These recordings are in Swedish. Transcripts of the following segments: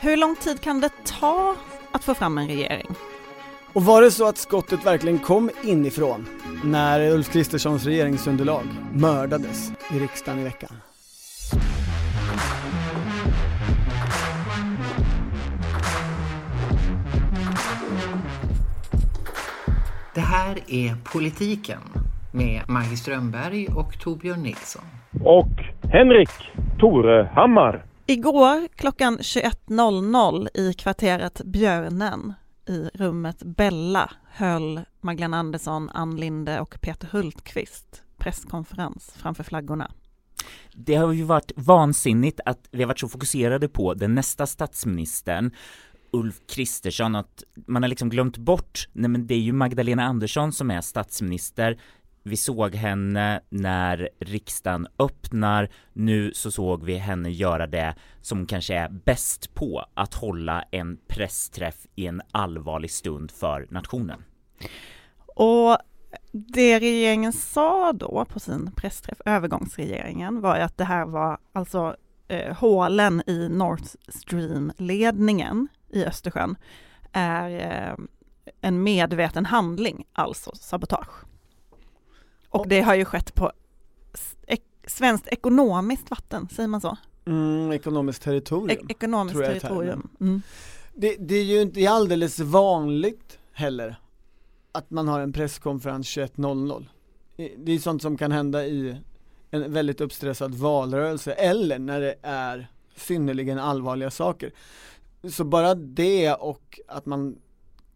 Hur lång tid kan det ta att få fram en regering? Och var det så att skottet verkligen kom inifrån när Ulf Kristerssons regeringsunderlag mördades i riksdagen i veckan? Det här är Politiken med Maggie Strömberg och Torbjörn Nilsson. Och Henrik Torehammar. Igår klockan 21.00 i kvarteret Björnen i rummet Bella höll Magdalena Andersson, Ann Linde och Peter Hultqvist presskonferens framför flaggorna. Det har ju varit vansinnigt att vi har varit så fokuserade på den nästa statsministern Ulf Kristersson att man har liksom glömt bort, nej men det är ju Magdalena Andersson som är statsminister vi såg henne när riksdagen öppnar, nu så såg vi henne göra det som kanske är bäst på, att hålla en pressträff i en allvarlig stund för nationen. Och det regeringen sa då på sin pressträff, övergångsregeringen, var ju att det här var alltså eh, hålen i Nord Stream-ledningen i Östersjön är eh, en medveten handling, alltså sabotage. Och det har ju skett på ek svenskt ekonomiskt vatten, säger man så? Mm, ekonomiskt territorium. E ekonomiskt territorium. Mm. Det, det, är ju inte alldeles vanligt heller att man har en presskonferens 21.00. Det är sånt som kan hända i en väldigt uppstressad valrörelse eller när det är synnerligen allvarliga saker. Så bara det och att man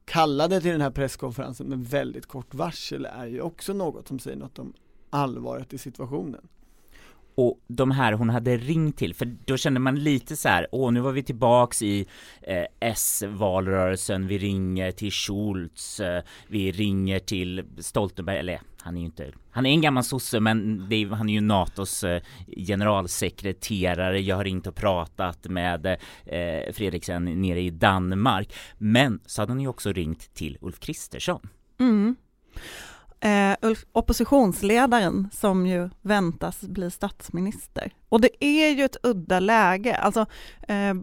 kallade till den här presskonferensen med väldigt kort varsel är ju också något som säger något om allvaret i situationen. Och de här hon hade ringt till, för då kände man lite så här, åh nu var vi tillbaks i eh, S-valrörelsen, vi ringer till Schultz, eh, vi ringer till Stoltenberg, eller han är ju inte, han är en gammal sosse men är, han är ju NATOs eh, generalsekreterare, jag har ringt och pratat med eh, Fredriksen nere i Danmark. Men så hade han ju också ringt till Ulf Kristersson. Mm. Eh, Ulf, oppositionsledaren som ju väntas bli statsminister. Och det är ju ett udda läge, alltså eh,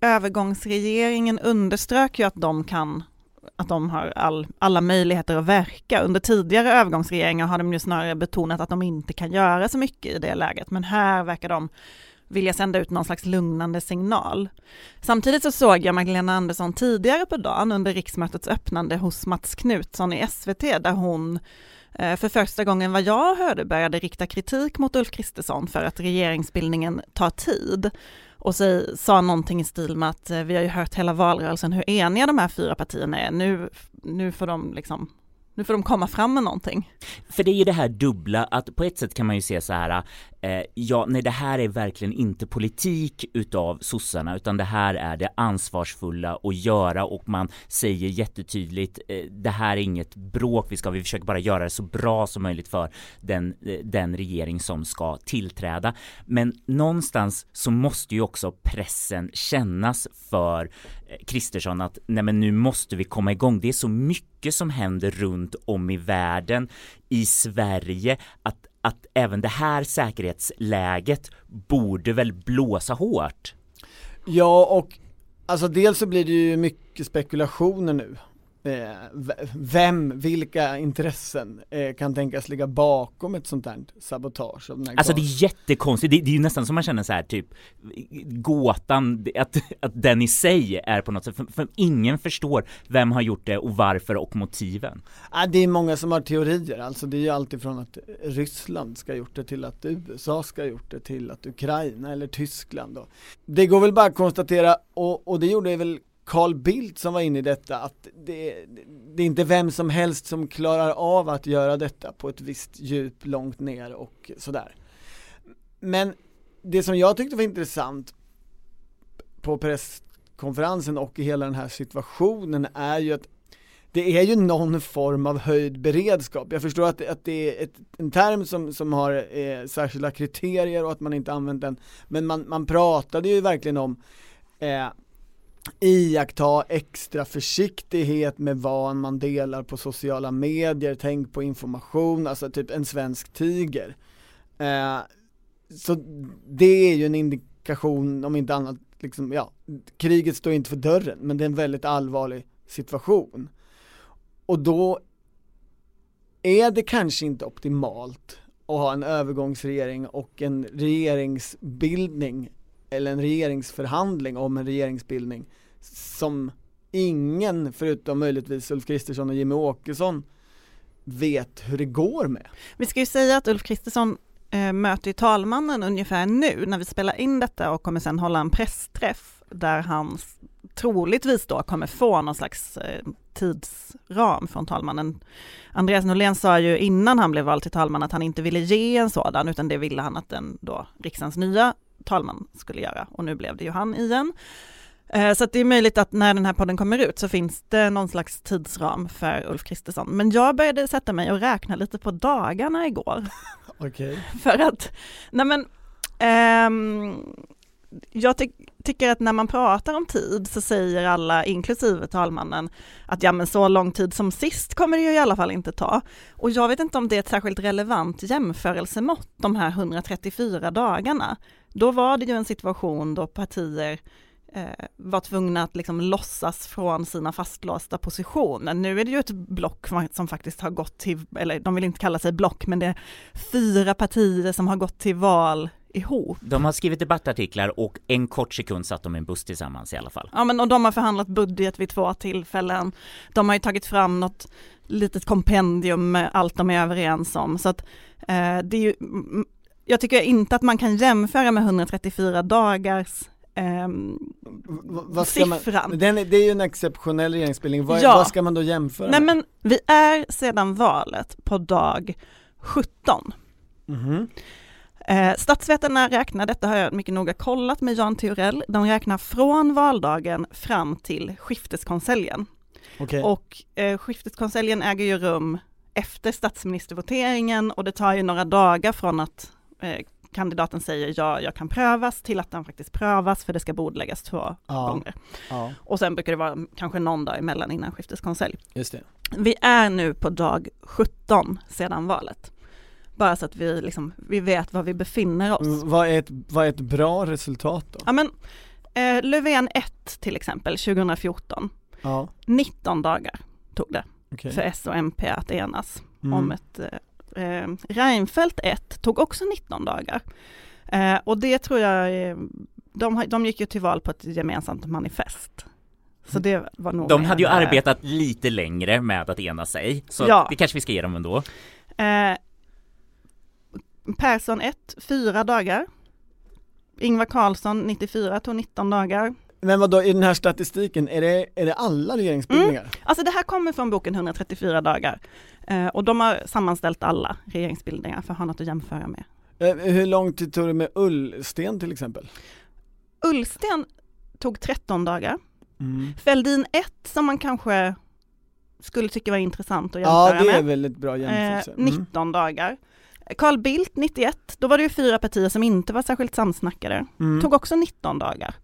övergångsregeringen underströk ju att de kan att de har all, alla möjligheter att verka. Under tidigare övergångsregeringar har de ju snarare betonat att de inte kan göra så mycket i det läget, men här verkar de vilja sända ut någon slags lugnande signal. Samtidigt så såg jag Magdalena Andersson tidigare på dagen under riksmötets öppnande hos Mats Knutsson i SVT, där hon eh, för första gången vad jag hörde började rikta kritik mot Ulf Kristersson för att regeringsbildningen tar tid och säg, sa någonting i stil med att eh, vi har ju hört hela valrörelsen hur eniga de här fyra partierna är, nu, nu får de liksom nu får de komma fram med någonting. För det är ju det här dubbla, att på ett sätt kan man ju se så här, eh, ja, nej det här är verkligen inte politik utav sossarna, utan det här är det ansvarsfulla att göra och man säger jättetydligt, eh, det här är inget bråk vi ska, vi försöker bara göra det så bra som möjligt för den, eh, den regering som ska tillträda. Men någonstans så måste ju också pressen kännas för eh, Kristersson att nej men nu måste vi komma igång. Det är så mycket som händer runt om i världen, i Sverige, att, att även det här säkerhetsläget borde väl blåsa hårt. Ja, och alltså dels så blir det ju mycket spekulationer nu vem, vilka intressen eh, kan tänkas ligga bakom ett sånt här sabotage? Av alltså det är jättekonstigt, det, det är ju nästan som man känner så här typ gåtan, att, att den i sig är på något sätt, för, för ingen förstår vem har gjort det och varför och motiven. Ja, det är många som har teorier, alltså det är ju alltifrån att Ryssland ska ha gjort det till att USA ska ha gjort det till att Ukraina eller Tyskland då. Det går väl bara att konstatera, och, och det gjorde väl Carl Bildt som var inne i detta, att det, det, är inte vem som helst som klarar av att göra detta på ett visst djup långt ner och sådär. Men det som jag tyckte var intressant på presskonferensen och i hela den här situationen är ju att det är ju någon form av höjd beredskap. Jag förstår att, att det är ett, en term som, som har eh, särskilda kriterier och att man inte använt den, men man, man pratade ju verkligen om eh, iaktta extra försiktighet med vad man delar på sociala medier, tänk på information, alltså typ en svensk tiger. Eh, så det är ju en indikation, om inte annat, liksom, ja, kriget står inte för dörren, men det är en väldigt allvarlig situation. Och då är det kanske inte optimalt att ha en övergångsregering och en regeringsbildning eller en regeringsförhandling om en regeringsbildning som ingen, förutom möjligtvis Ulf Kristersson och Jimmy Åkesson, vet hur det går med. Vi ska ju säga att Ulf Kristersson eh, möter talmannen ungefär nu när vi spelar in detta och kommer sen hålla en pressträff där han troligtvis då kommer få någon slags eh, tidsram från talmannen. Andreas Norlén sa ju innan han blev vald till talman att han inte ville ge en sådan utan det ville han att den då riksdagens nya talman skulle göra och nu blev det ju han igen. Eh, så det är möjligt att när den här podden kommer ut så finns det någon slags tidsram för Ulf Kristersson. Men jag började sätta mig och räkna lite på dagarna igår. Okej. Okay. För att, nej men, ehm, jag ty tycker att när man pratar om tid så säger alla, inklusive talmannen, att ja men så lång tid som sist kommer det ju i alla fall inte ta. Och jag vet inte om det är ett särskilt relevant jämförelsemått, de här 134 dagarna. Då var det ju en situation då partier eh, var tvungna att liksom låtsas från sina fastlåsta positioner. Nu är det ju ett block som faktiskt har gått till, eller de vill inte kalla sig block, men det är fyra partier som har gått till val ihop. De har skrivit debattartiklar och en kort sekund satt de i en buss tillsammans i alla fall. Ja men och de har förhandlat budget vid två tillfällen. De har ju tagit fram något litet kompendium med allt de är överens om. Så att eh, det är ju, jag tycker inte att man kan jämföra med 134 dagars Um, vad ska siffran. Man, den, det är ju en exceptionell regeringsbildning, vad, ja. vad ska man då jämföra Nej med? men vi är sedan valet på dag 17. Mm -hmm. Eh, statsvetarna räknar, detta har jag mycket noga kollat med Jan Theorell, de räknar från valdagen fram till skifteskonseljen. Okay. Och eh, skifteskonseljen äger ju rum efter statsministervoteringen och det tar ju några dagar från att eh, kandidaten säger ja, jag kan prövas till att den faktiskt prövas för det ska bordläggas två ja. gånger. Ja. Och sen brukar det vara kanske någon dag emellan innan skifteskonselj. Just det. Vi är nu på dag 17 sedan valet. Bara så att vi, liksom, vi vet var vi befinner oss. Mm, vad, är ett, vad är ett bra resultat då? Ja men, eh, Löfven 1 till exempel, 2014. Ja. 19 dagar tog det okay. för S och MP att enas mm. om ett eh, eh Reinfeldt 1 tog också 19 dagar. Eh, och det tror jag, de, de gick ju till val på ett gemensamt manifest. Så det var nog De hade ju arbetat lite längre med att ena sig, så ja. det kanske vi ska ge dem ändå. Eh, Persson 1, 4 dagar. Ingvar Carlsson 94 tog 19 dagar. Men vad då i den här statistiken, är det, är det alla regeringsbildningar? Mm. Alltså det här kommer från boken 134 dagar eh, och de har sammanställt alla regeringsbildningar för att ha något att jämföra med. Eh, hur lång tid tog det med Ullsten till exempel? Ullsten tog 13 dagar. Mm. Fälldin 1 som man kanske skulle tycka var intressant att jämföra med. Ja det är väl ett bra jämförelse. Mm. 19 dagar. Carl Bildt 91, då var det ju fyra partier som inte var särskilt samsnackade. Mm. Tog också 19 dagar.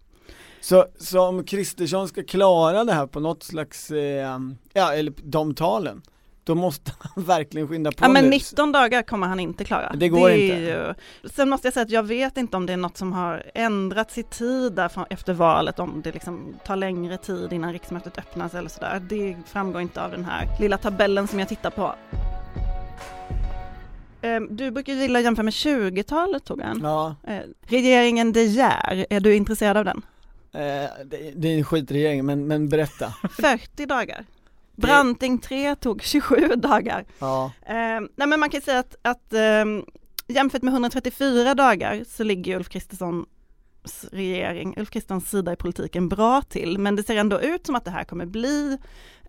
Så, så om Kristersson ska klara det här på något slags, eh, ja eller de talen, då måste han verkligen skynda på Ja men 19 dagar kommer han inte klara. Det går det inte. Ju... Sen måste jag säga att jag vet inte om det är något som har ändrats i tid där efter valet, om det liksom tar längre tid innan riksmötet öppnas eller sådär. Det framgår inte av den här lilla tabellen som jag tittar på. Ehm, du brukar gilla att jämföra med 20-talet Torbjörn. Ja. Ehm, regeringen De Geer, är du intresserad av den? Eh, det, det är en skitregering, men, men berätta. 40 dagar. Branting 3 tog 27 dagar. Ja. Eh, nej men man kan säga att, att eh, jämfört med 134 dagar så ligger Ulf Kristerssons regering, Ulf Kristerssons sida i politiken bra till, men det ser ändå ut som att det här kommer bli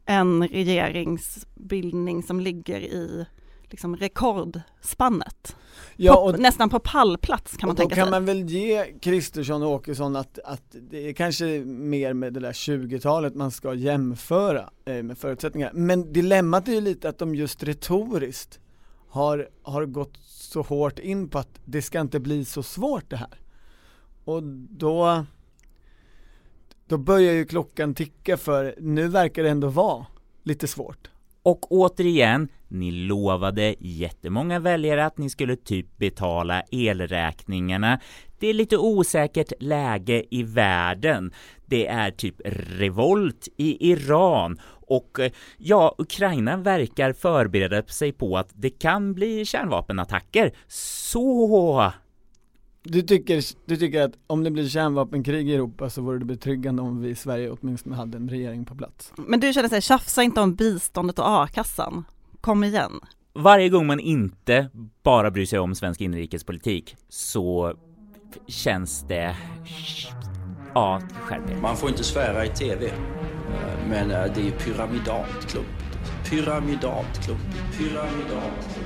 en regeringsbildning som ligger i liksom rekordspannet. Ja, och, på, nästan på pallplats kan man tänka sig. Då kan man väl ge Kristersson och Åkesson att, att det är kanske mer med det där 20-talet man ska jämföra eh, med förutsättningar. Men dilemmat är ju lite att de just retoriskt har, har gått så hårt in på att det ska inte bli så svårt det här. Och då då börjar ju klockan ticka för nu verkar det ändå vara lite svårt. Och återigen, Ni lovade jättemånga väljare att ni skulle typ betala elräkningarna. Det är lite osäkert läge i världen. Det är typ revolt i Iran och eh, ja, Ukraina verkar förbereda sig på att det kan bli kärnvapenattacker. Så Du tycker, du tycker att om det blir kärnvapenkrig i Europa så vore det betryggande om vi i Sverige åtminstone hade en regering på plats? Men du känner sig, tjafsa inte om biståndet och a-kassan. Kom igen. varje gång man inte bara bryr sig om svensk inrikespolitik så känns det... Ja, skärp. Man får inte svära i tv, eh, men eh, det är pyramidalt klumpigt. Pyramidalt klumpigt. Pyramidalt klumpigt.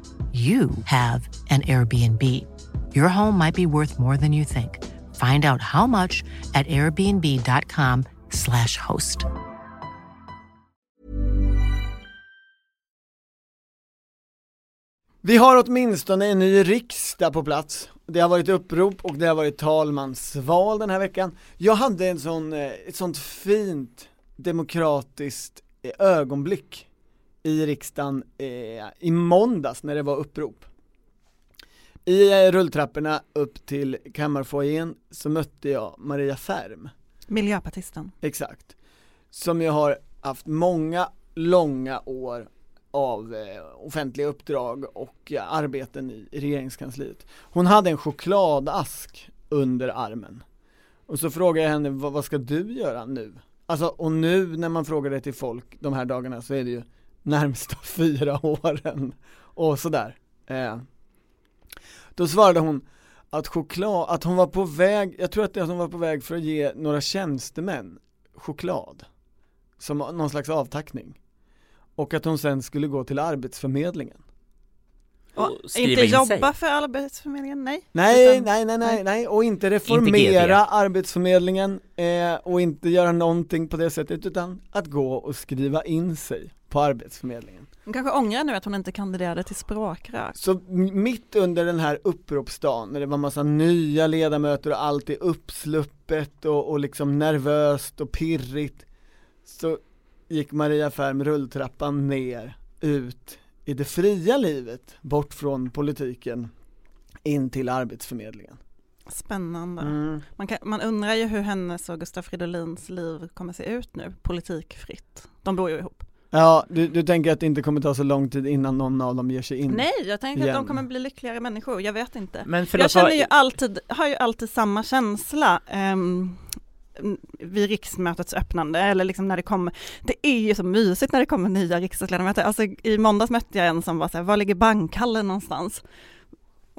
you have an Airbnb. Your home might be worth more than you think. Find out how much at airbnb.com/slash host. Vi har åtminstone en ny riksdag på plats. Det har varit upprop och det har varit talmansval den här veckan. Jag hade en sån, eh, ett sånt fint demokratiskt eh, ögonblick i riksdagen eh, i måndags när det var upprop. I eh, rulltrapporna upp till kammarfoajén så mötte jag Maria Färm. Miljöpartisten. Exakt. Som jag har haft många långa år av eh, offentliga uppdrag och eh, arbeten i, i regeringskansliet. Hon hade en chokladask under armen. Och så frågade jag henne, vad, vad ska du göra nu? Alltså, och nu när man frågar det till folk de här dagarna så är det ju närmsta fyra åren och sådär. Eh. Då svarade hon att choklad, att hon var på väg, jag tror att, det, att hon var på väg för att ge några tjänstemän choklad. Som någon slags avtackning. Och att hon sen skulle gå till arbetsförmedlingen. Och inte jobba för Arbetsförmedlingen, nej. Nej, Utan- nej, nej, nej, nej. och inte reformera arbetsförmedlingen eh, och inte göra någonting på det sättet utan att gå och skriva in sig på arbetsförmedlingen. Hon kanske ångrar nu att hon inte kandiderade till språkrör. Så mitt under den här uppropsdagen när det var massa nya ledamöter och allt är uppsluppet och, och liksom nervöst och pirrigt så gick Maria Färm rulltrappan ner ut i det fria livet bort från politiken in till arbetsförmedlingen. Spännande. Mm. Man, kan, man undrar ju hur hennes och Gustaf Fridolins liv kommer se ut nu, politikfritt. De bor ju ihop. Ja, du, du tänker att det inte kommer ta så lång tid innan någon av dem ger sig in? Nej, jag tänker att igen. de kommer bli lyckligare människor, jag vet inte. Men jag förlåt, känner vad- ju alltid, har ju alltid samma känsla um, vid riksmötets öppnande, eller liksom när det kommer, det är ju så mysigt när det kommer nya riksdagsledamöter. Alltså i måndags mötte jag en som var så här, var ligger bankhallen någonstans?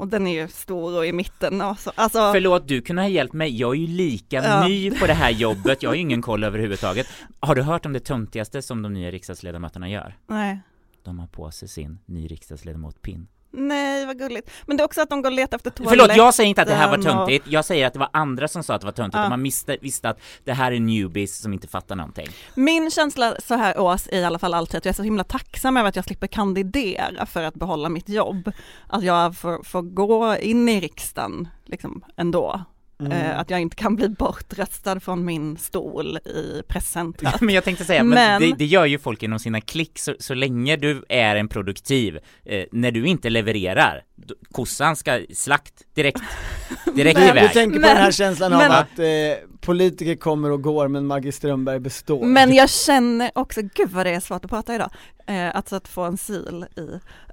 Och den är ju stor och i mitten och så, alltså, Förlåt, du kunde ha hjälpt mig. Jag är ju lika Ja. ny på det här jobbet. Jag har ju ingen koll överhuvudtaget. Har du hört om det töntigaste som de nya riksdagsledamöterna gör? nej. De har på sig sin ny riksdagsledamot-pin. Nej, vad gulligt. Men det är också att de går och letar efter toaletten. Förlåt, jag säger inte att det här var och- töntigt. Jag säger att det var andra som sa att det var töntigt Ja. och man visste, visste att det här är newbies som inte fattar någonting. Min känsla så här års är i alla fall alltid att jag är så himla tacksam över att jag slipper kandidera för att behålla mitt jobb. Att jag får, får gå in i riksdagen liksom ändå. Mm. Eh, att jag inte kan bli bortröstad från min stol i presscentrat. Men jag tänkte säga, men, Men- det, det gör ju folk inom sina klick så, så länge du är en produktiv, eh, när du inte levererar, då, kossan ska slakt direkt, direkt Men- Du iväg. tänker på Men- den här känslan av men- att eh, politiker kommer och går men Maggie Strömberg består. Men jag känner också, gud vad det är svårt att prata idag, eh, alltså att få en sil i.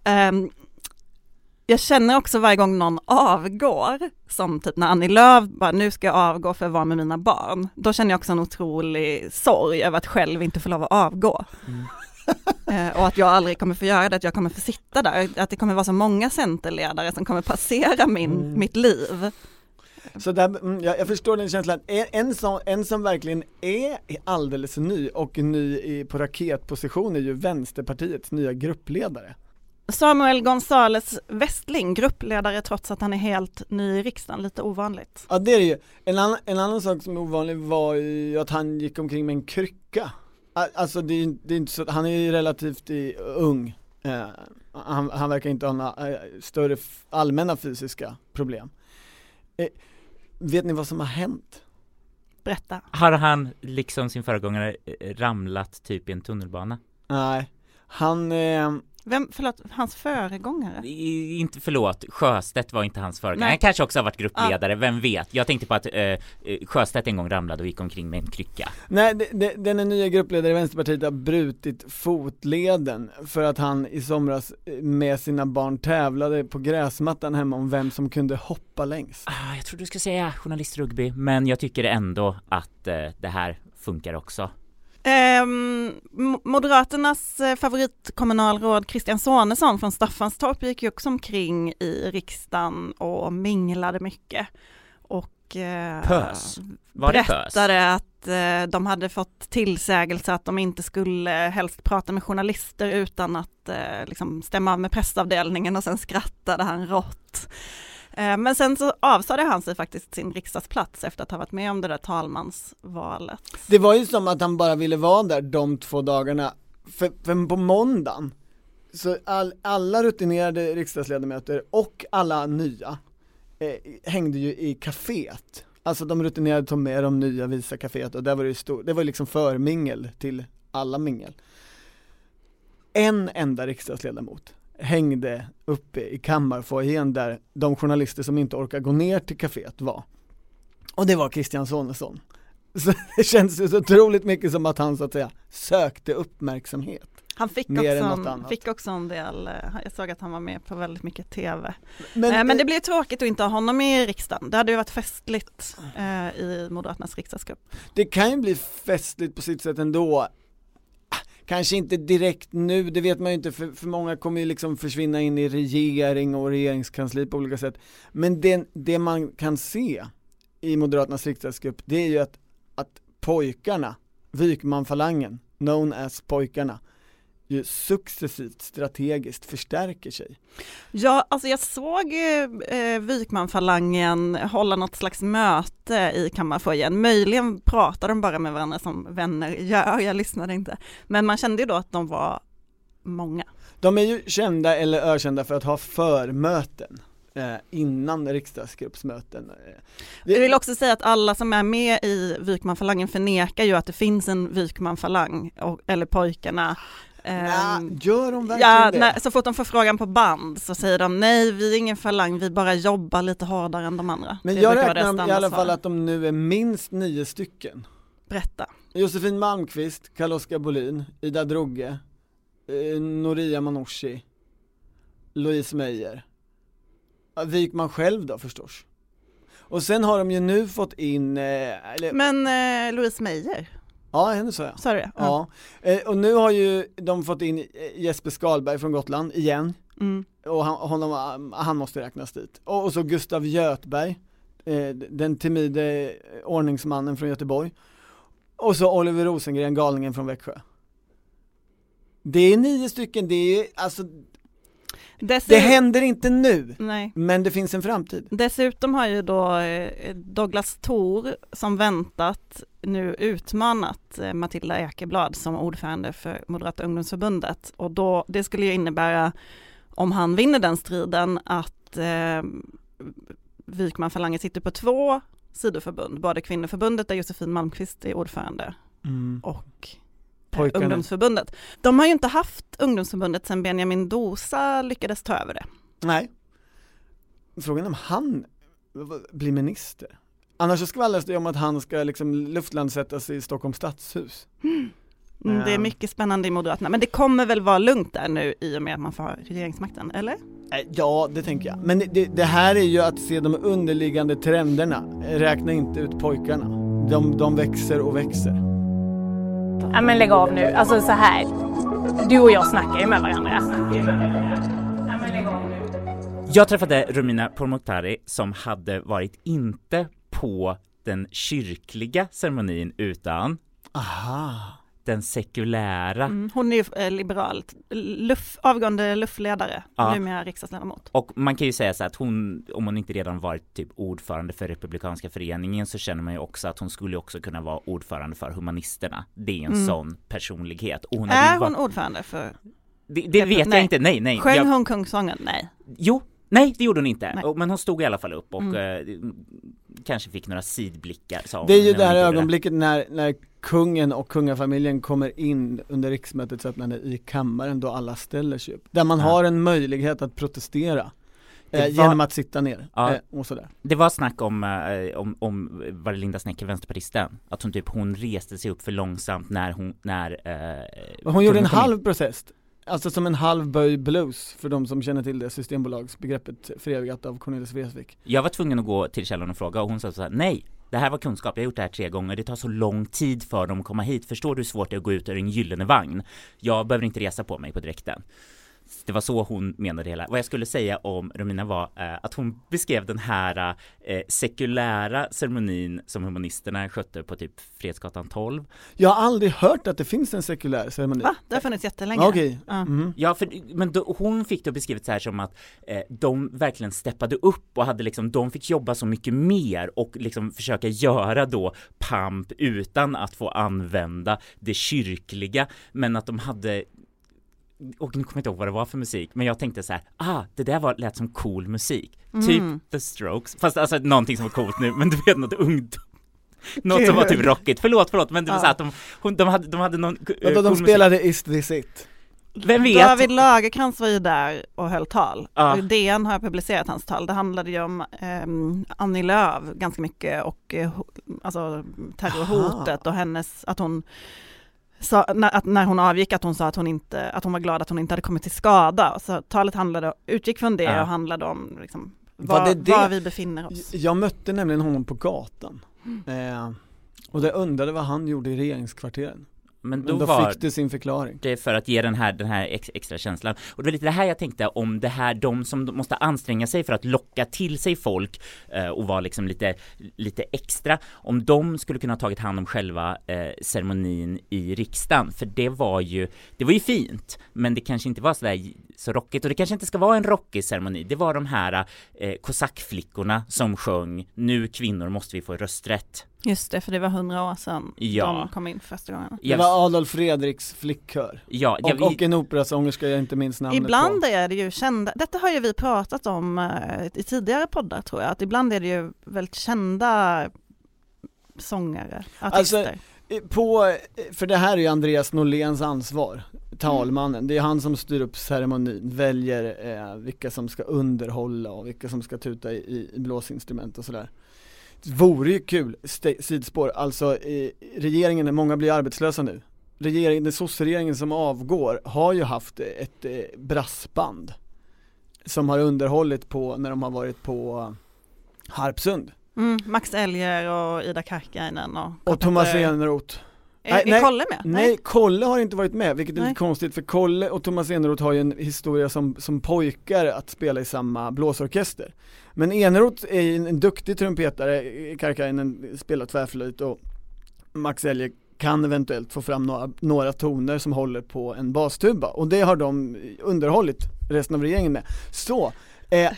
Ehm, jag känner också varje gång någon avgår, som typ när Annie Lööf bara, nu ska jag avgå för att vara med mina barn. Då känner jag också en otrolig sorg över att själv inte få lov att avgå. Eh, och att jag aldrig kommer få göra det, att jag kommer få sitta där, att det kommer vara så många centerledare som kommer passera min, Mm. mitt liv. Så där, mm, jag, jag förstår den känslan. En, en, som, en som verkligen är alldeles ny och ny i, på raketposition är ju Vänsterpartiets nya gruppledare. Samuel Gonzales Westling, gruppledare trots att han är helt ny i riksdagen, lite ovanligt. Ja det är det ju. En annan, en annan sak som är ovanlig var ju att han gick omkring med en krycka. Alltså det är, det är inte så, han är ju relativt i, ung. Eh, han, han verkar inte ha några eh, större allmänna fysiska problem. Eh, vet ni vad som har hänt? Berätta. Har han liksom sin föregångare eh, ramlat typ i en tunnelbana? Nej, han, eh, Vem, förlåt, hans föregångare? I, inte förlåt, Sjöstedt var inte hans föregångare. Nej. Han kanske också har varit gruppledare, vem vet? Jag tänkte på att eh, eh, Sjöstedt en gång ramlade och gick omkring med en krycka. nej den är nya gruppledare i Vänsterpartiet har brutit fotleden för att han i somras eh, med sina barn tävlade på gräsmattan hemma om vem som kunde hoppa längst. Ah, jag tror du ska säga journalistrugby, men jag tycker ändå att eh, det här funkar också. Ehm, Mo- Moderaternas eh, favoritkommunalråd Christian Sonesson från Staffanstorp gick ju också omkring i riksdagen och minglade mycket. Och eh, Pös? Var det pös? berättade att eh, de hade fått tillsägelse att de inte skulle helst prata med journalister utan att liksom stämma av med pressavdelningen och sen skrattade han rått. Eh, men sen så avsade han sig faktiskt sin riksdagsplats efter att ha varit med om det där talmansvalet. Det var ju som att han bara ville vara där de två dagarna, för, för på måndagen så all, alla rutinerade riksdagsledamöter och alla nya eh, hängde ju i kaféet. Alltså de rutinerade tog med de nya visa kaféet och där var det ju stor, det var liksom förmingel till alla mingel. En enda riksdagsledamot hängde uppe i kammarfoajén där de journalister som inte orkar gå ner till kaféet var. Och det var Christian Sonesson. Så det känns ju så otroligt mycket som att han så att säga sökte uppmärksamhet. Han fick också, fick också en del, eh, jag såg att han var med på väldigt mycket tv. Men, Men, men det eh, blir tråkigt att inte ha honom i riksdagen. Det hade ju varit festligt eh, i Moderaternas riksdagsgrupp. det kan ju bli festligt på sitt sätt ändå. Kanske inte direkt nu, det vet man ju inte för, för många kommer ju liksom försvinna in i regering och regeringskansli på olika sätt. Men det, det man kan se i Moderaternas riksdagsgrupp, det är ju att, att pojkarna, Wykmanfalangen, known as pojkarna, ju successivt strategiskt förstärker sig. Ja, alltså jag såg eh, Wykmanfalangen hålla något slags möte i kammarfoajén. Möjligen pratade de bara med varandra som vänner gör, jag lyssnade inte. Men man kände ju då att de var många. De är ju kända eller ökända för att ha förmöten eh, innan riksdagsgruppsmöten. Eh, Jag vill också säga att alla som är med i Wykmanfalangen förnekar ju att det finns en Wykmanfalang, och- eller pojkarna. Ehm, gör de verkligen Ja, det? när, så fort de får frågan på band så säger de nej, vi är ingen falang, vi bara jobbar lite hårdare än de andra. Men Det jag räknar i alla fall att de nu är minst nio stycken. Berätta. Josefin Malmqvist, Carl-Oskar Bolin, Ida Drogge, eh, Noria Manouchi, Louise Meijer. Ja, Wikman själv då förstås. Och sen har de ju nu fått in, eh, eller, Men eh, Louise Meijer, ja henne sa jag. sa du det? Ja, eh, och nu har ju de fått in Jesper Skalberg från Gotland igen. Mm. och han, honom, han måste räknas dit. Och, och så Gustav Göthberg, eh, den timide ordningsmannen från Göteborg. Och så Oliver Rosengren, galningen från Växjö. Det är nio stycken, det är alltså, Dessutom, det händer inte nu, nej. men det finns en framtid. Dessutom har ju då eh, Douglas Thor som väntat nu utmanat eh, Matilda Ekeblad som ordförande för Moderata ungdomsförbundet och då, det skulle ju innebära om han vinner den striden att eh, Wykman Falange sitter på två sidoförbund, både kvinnoförbundet där Josefin Malmqvist är ordförande och eh, Pojkarna. ungdomsförbundet. De har ju inte haft ungdomsförbundet sedan Benjamin Dosa lyckades ta över det. Nej. Frågan är om han blir minister. Annars så skvallras det om att han ska liksom luftlandsättas i Stockholms stadshus. Mm, Det är Ja. mycket spännande i Moderaterna, men det kommer väl vara lugnt där nu i och med att man får regeringsmakten, eller? Eh, Ja, det tänker jag. Men det, det här är ju att se de underliggande trenderna. Räkna inte ut pojkarna. De, de växer och växer. Ja men lägg av nu, alltså så här. Du och jag snackar ju med varandra. Jag träffade Romina Pourmokhtari som hade varit inte på den kyrkliga ceremonin utan Aha. Den sekulära Mm, hon är ju eh, liberal, luff, avgående luffledare, Ja. numera riksdagsledamot. Och man kan ju säga så att hon, om hon inte redan varit typ ordförande för Republikanska föreningen så känner man ju också att hon skulle också kunna vara ordförande för Humanisterna. Det är en Mm. sån personlighet. Och hon Är varit- hon ordförande för, Det, det vet jag Nej. inte, nej nej. sjöng Jag, hon kungsången? Nej. jo, nej det gjorde hon inte. Nej. Men hon stod i alla fall upp och Mm. eh, kanske fick några sidblickar sa hon Det är ju det här ögonblicket när, när kungen och kungafamiljen kommer in under riksmötets öppnande i kammaren då alla ställer sig upp. Där man Ja. har en möjlighet att protestera. Eh, var- Genom att sitta ner Ja. eh, och sådär. Det var snack om, eh, om, om var det Linda Snecker, vänsterpartisten, att hon typ, hon reste sig upp för långsamt när hon, när eh, Och hon gjorde en halv protest. Alltså som en halv böj blues för de som känner till det systembolagsbegreppet förevigat av Cornelis Vreeswijk. Jag var tvungen att gå till källan och fråga och hon sa så här: nej, det här var kunskap, jag har gjort det här tre gånger, det tar så lång tid för dem att komma hit, förstår du hur svårt det är att gå ut ur en gyllene vagn? Jag behöver inte resa på mig på direkten. Det var så hon menade hela. Vad jag skulle säga om Romina var eh, att hon beskrev den här eh, sekulära ceremonin som humanisterna skötte på typ Fredsgatan 12. Jag har aldrig hört att det finns en sekulär ceremoni. Va? Det har funnits jättelänge. Okej. Ja. Mhm. Ja, för, men då, hon fick det beskrivet så här som att eh, de verkligen steppade upp och hade liksom, de fick jobba så mycket mer och liksom försöka göra då pamp utan att få använda det kyrkliga, men att de hade och nu kommer jag inte ihåg vad det var för musik, men jag tänkte så här, ah, det där var, lät som cool musik. Mm. Typ The Strokes, fast alltså någonting som var coolt nu, men du vet något ungt något som var typ rockigt, förlåt, förlåt, men det var Ja. så att de, hon, de hade, de hade någon Vadå, cool de musik. spelade Is this it? Vem vet? David Lagercrantz var ju där och höll tal. Ja. Och DN har publicerat hans tal. Det handlade ju om um, Annie Lööf ganska mycket och eh, ho- alltså, terrorhotet och hennes, att hon sa, när, att när hon avgick att hon sa att hon inte, att hon var glad att hon inte hade kommit till skada. Så talet handlade, utgick från det Ja. och handlade om liksom, Var var, det det? var vi befinner oss. Jag mötte nämligen honom på gatan. Eh, och jag undrade vad han gjorde i regeringskvarteren. Men då, Men då var fick du sin förklaring. det för att ge den här, den här ex, extra känslan. Och det var lite det här jag tänkte om det här, de som måste anstränga sig för att locka till sig folk eh, och vara liksom lite, lite extra, om de skulle kunna ha tagit hand om själva eh, ceremonin i riksdagen, för det var ju, det var ju fint, men det kanske inte var sådär så rockigt och det kanske inte ska vara en rockig ceremoni. Det var de här eh, kosackflickorna som sjöng Nu kvinnor måste vi få rösträtt. Just det, för det var hundra år sedan Ja. de kom in för första gången. Det var Adolf Fredriks flickkör. Ja, jag, Och, och en operasångerska jag inte minns namnet Ibland på. är det ju kända, detta har ju vi pratat om eh, i tidigare poddar tror jag, att ibland är det ju väldigt kända sångare, Alltså, artister. Eh, På, för det här är ju Andreas Norléns ansvar, talmannen. Det är han som styr upp ceremonin, väljer eh, vilka som ska underhålla och vilka som ska tuta i, i blåsinstrument och sådär. Det vore ju kul, sidspår, alltså eh, regeringen, många blir arbetslösa nu. Regeringen, den sosseregeringen som avgår har ju haft ett eh, brassband som har underhållit på, när de har varit på Harpsund. Mm, Max Elger och Ida Karkiainen och, Och Thomas. Eneroth. Är, Nej, är nej, Kolle med? Nej, Kolle har inte varit med, vilket är Nej. lite konstigt för Kolle och Thomas Eneroth har ju en historia som, som pojkar att spela i samma blåsorkester. Men Eneroth är ju en, duktig trumpetare, Karkainen spelar tvärflöjt och Max Elger kan eventuellt få fram några, några toner som håller på en bastuba och det har de underhållit resten av regeringen med. Så, eh,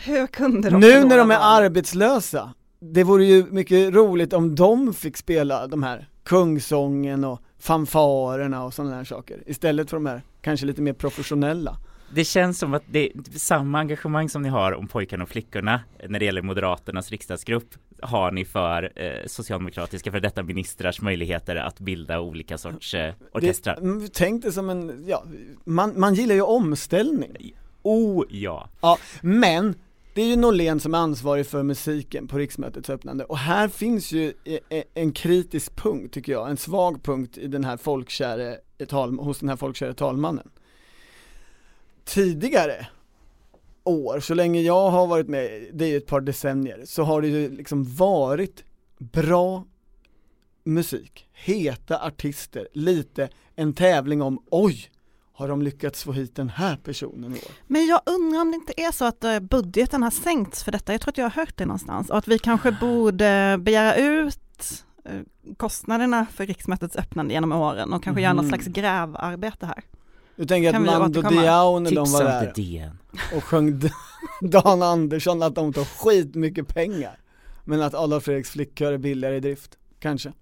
nu när de är valet? arbetslösa, det vore ju mycket roligt om de fick spela de här kungsången och fanfarerna och sådana här saker istället för de här kanske lite mer professionella. Det känns som att det är samma engagemang som ni har om pojkarna och flickorna när det gäller Moderaternas riksdagsgrupp har ni för eh, socialdemokratiska för detta ministrars möjligheter att bilda olika sorts eh, orkestrar. Det, mm, tänk det som en, ja, man, man gillar ju omställning. Oh ja! Ja, men det är ju Norlén som är ansvarig för musiken på riksmötets öppnande och här finns ju e- e- en kritisk punkt tycker jag, en svag punkt i den här folkkäre tal, hos den här folkkäre talmannen. Tidigare år, så länge jag har varit med, det är ju ett par decennier, så har det ju liksom varit bra musik, heta artister, lite en tävling om oj, har de lyckats få hit den här personen i år? Men jag undrar om det inte är så att eh, budgeten har sänkts för detta. Jag tror att jag har hört det någonstans och att vi kanske borde begära ut eh, kostnaderna för riksmötets öppnande genom åren och kanske göra något slags grävarbete här. Du tänker Kan att Mando? Diao när de var där DN. och sjöng Dan Andersson att de tar skitmycket pengar Men att Adolf Fredriks flickkör är billigare i drift, kanske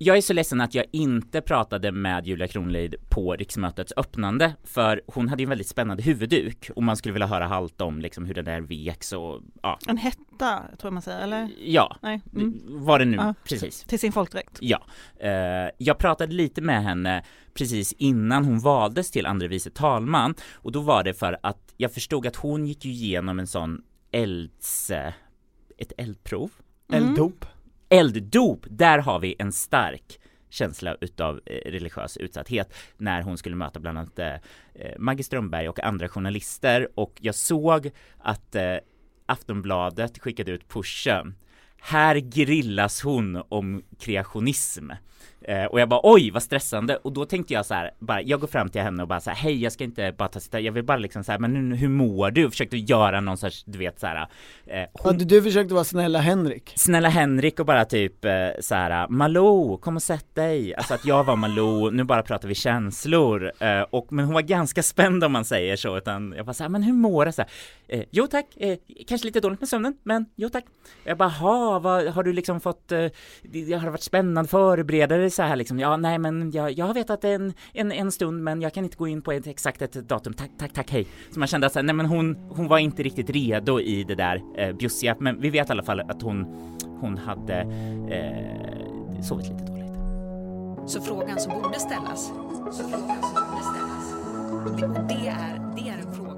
Jag är så ledsen att jag inte pratade med Julia Kronlid på riksmötets öppnande, för hon hade ju en väldigt spännande huvudduk och man skulle vilja höra allt om liksom hur den där veks och ja, En hetta, tror jag man säger, eller? ja, Nej. Mm. vad det nu, Ja. precis. Till sin folkdräkt. Ja, eh, jag pratade lite med henne precis innan hon valdes till andre vice talman och då var det för att jag förstod att hon gick ju igenom en sån elds, ett eldprov, Mm. Elddop elddop, där har vi en stark känsla utav eh, religiös utsatthet när hon skulle möta bland annat eh, eh, Maggie Strömberg och andra journalister. Och jag såg att eh, Aftonbladet skickade ut pushen. Här grillas hon om kreationism eh, och jag bara oj vad stressande och då tänkte jag så här bara jag går fram till henne och bara så här hej jag ska inte bara ta sitta jag vill bara liksom så här men hur, hur mår du? Och försökte göra någon sorts du vet så här eh, ja, hon, du, du försökte vara snälla Henrik Snälla Henrik och bara typ eh, så här Malou, kom och sätt dig. Alltså att jag var Malou, nu bara pratar vi känslor. Eh, och, men hon var ganska spänd om man säger så, utan jag bara så här, men hur mår du? Så här, eh, jo tack, eh, kanske lite dåligt med sömnen, men jo tack. Jag bara, ha, vad har du liksom fått, eh, det, har varit spännande började det så här liksom. Ja, nej men jag, jag har vetat en, en, en stund, men jag kan inte gå in på ett exakt ett datum. Tack, tack, tack, hej. Så man kände att så här, nej men hon, hon var inte riktigt redo i det där eh, bjussiga, men vi vet i alla fall att hon hon hade eh, sovit lite dåligt. Så frågan som borde ställas, så frågan som borde ställas, det, och det är, det är en fråga.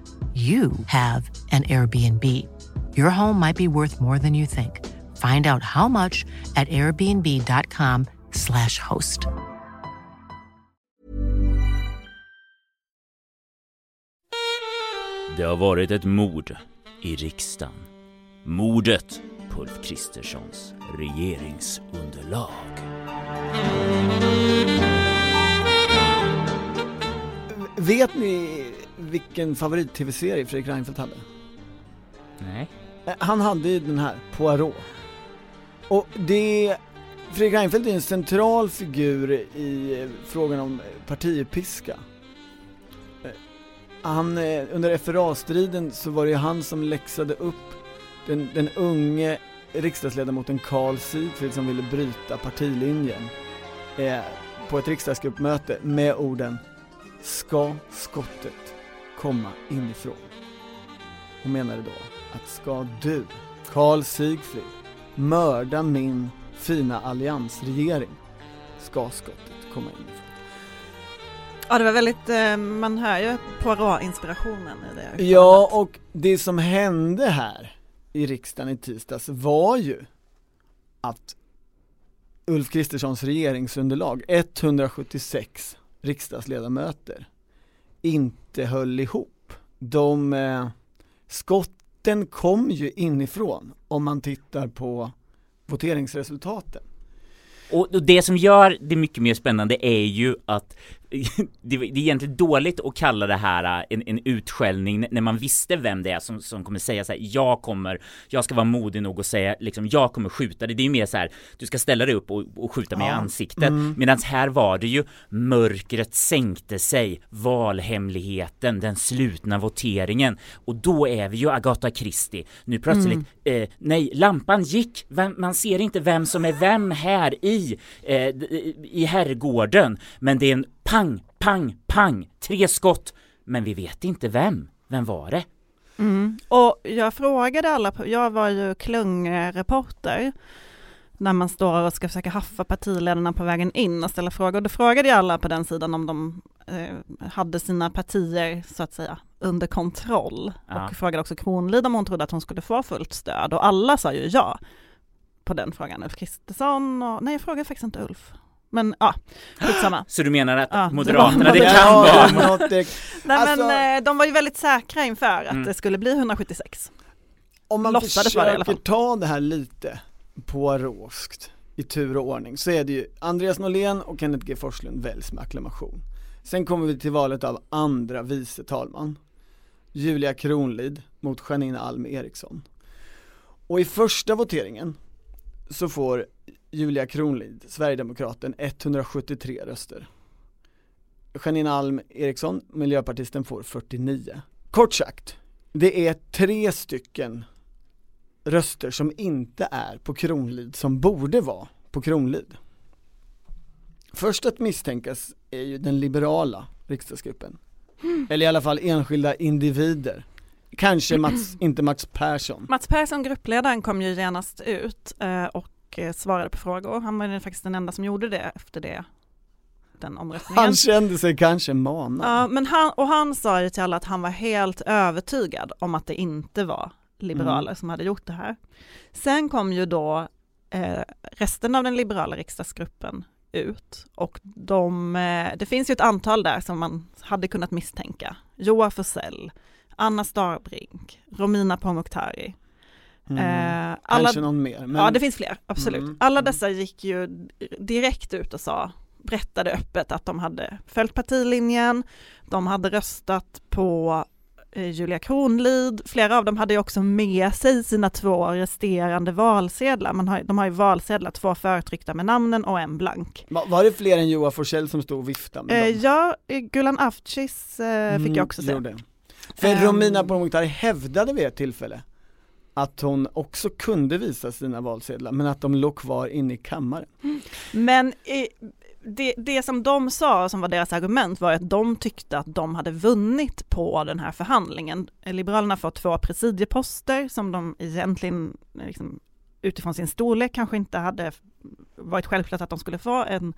you have an Airbnb. Your home might be worth more than you think. Find out how much at airbnb.com/slash host. Det har varit ett mord i riksdagen. Mordet på Ulf Kristerssons regeringsunderlag. Vet ni vilken favorit-tv-serie Fredrik Reinfeldt hade? Nej. Eh, Han hade ju den här, Poirot. Och det, Fredrik Reinfeldt är en central figur i eh, frågan om eh, partipiska. Han, under FRA-striden så var det ju han som läxade upp den, den unge riksdagsledamoten Carl Sigfrid som ville bryta partilinjen eh, på ett riksdagsgruppmöte med orden Ska skottet komma inifrån? Hon menade då att ska du, Carl Sigfrid, mörda min fina alliansregering ska skottet komma inifrån. Ja, det var väldigt, eh, man hör ju Poirot-inspirationen i det. Ja, och det som hände här i riksdagen i tisdags var ju att Ulf Kristerssons regeringsunderlag, 176 riksdagsledamöter, inte höll ihop. De, eh, skotten kom ju inifrån om man tittar på voteringsresultaten. Och och det som gör det mycket mer spännande är ju att det det är egentligen dåligt att kalla det här äh, en, en utskällning när man visste vem det är som, som kommer säga så här, jag kommer, jag ska vara modig nog och säga liksom, jag kommer skjuta dig. Det är ju mer så här, du ska ställa dig upp och, och skjuta mig i Ja. ansiktet. Mm. Medan här var det ju, mörkret sänkte sig, valhemligheten, den slutna voteringen. Och då är vi ju Agatha Christie. Nu plötsligt, eh, nej, lampan gick, vem, man ser inte vem som är vem här i, eh, i herrgården. Men det är en pang, pang, pang, tre skott. Men vi vet inte vem. Vem var det? Mm. Och jag frågade alla, jag var ju klungreporter när man står och ska försöka haffa partiledarna på vägen in och ställa frågor. Då frågade ju alla på den sidan om de eh, hade sina partier så att säga under kontroll. Ja. Och frågade också Kronlid om hon trodde att hon skulle få fullt stöd och alla sa ju ja på den frågan. Ulf Kristersson och, nej jag frågade faktiskt inte Ulf. Men ja, skitsamma. Så du menar att Ja, det Moderaterna, var- det Ja, kan vara... det- Nej Alltså- men eh, de var ju väldigt säkra inför att Mm. det skulle bli 176. Om man Låtsades vara det i alla försöker ta det här lite på råskt i tur och ordning så är det ju Andreas Norlén och Kenneth G Forslund väljs med acklamation. Sen kommer vi till valet av andra vice talman. Julia Kronlid mot Janine Alm Eriksson. Och i första voteringen så får Julia Kronlid, Sverigedemokraten, 173 röster. Janine Alm Eriksson, miljöpartisten, får 49. Kort sagt, det är tre stycken röster som inte är på Kronlid som borde vara på Kronlid. Först att misstänkas är ju den liberala riksdagsgruppen. Eller i alla fall enskilda individer. Kanske Mats, inte Mats Persson. Mats Persson, gruppledaren, kom ju genast ut eh, och eh, svarade på frågor. Han var faktiskt den enda som gjorde det efter det, den omröstningen. Han kände sig kanske manad. Ja, men han, och han sa ju till alla att han var helt övertygad om att det inte var liberaler Mm. som hade gjort det här. Sen kom ju då eh, resten av den liberala riksdagsgruppen ut och de, eh, det finns ju ett antal där som man hade kunnat misstänka. Joar Forssell, Anna Starbrink, Romina Pourmokhtari. Mm. Eh, alla, Kanske någon mer. Men... Ja det finns fler, absolut. Mm, Alla mm. dessa gick ju direkt ut och sa, berättade öppet att de hade följt partilinjen, de hade röstat på eh, Julia Kronlid, flera av dem hade ju också med sig sina två resterande valsedlar. Man har, de har ju valsedlar, två förtryckta med namnen och en blank. Va- Var det fler än Joar Forsell som stod och viftade med Eh, dem? ja, Gulan Avcis eh, fick Mm, jag också se. gjorde. För Ehm. Romina Pourmokhtari hävdade vid ett tillfälle att hon också kunde visa sina valsedlar men att de låg kvar inne i kammaren. Men i, det, det som de sa, som var deras argument, var att de tyckte att de hade vunnit på den här förhandlingen. Liberalerna får två presidieposter som de egentligen liksom, utifrån sin storlek kanske inte hade varit självklart att de skulle få en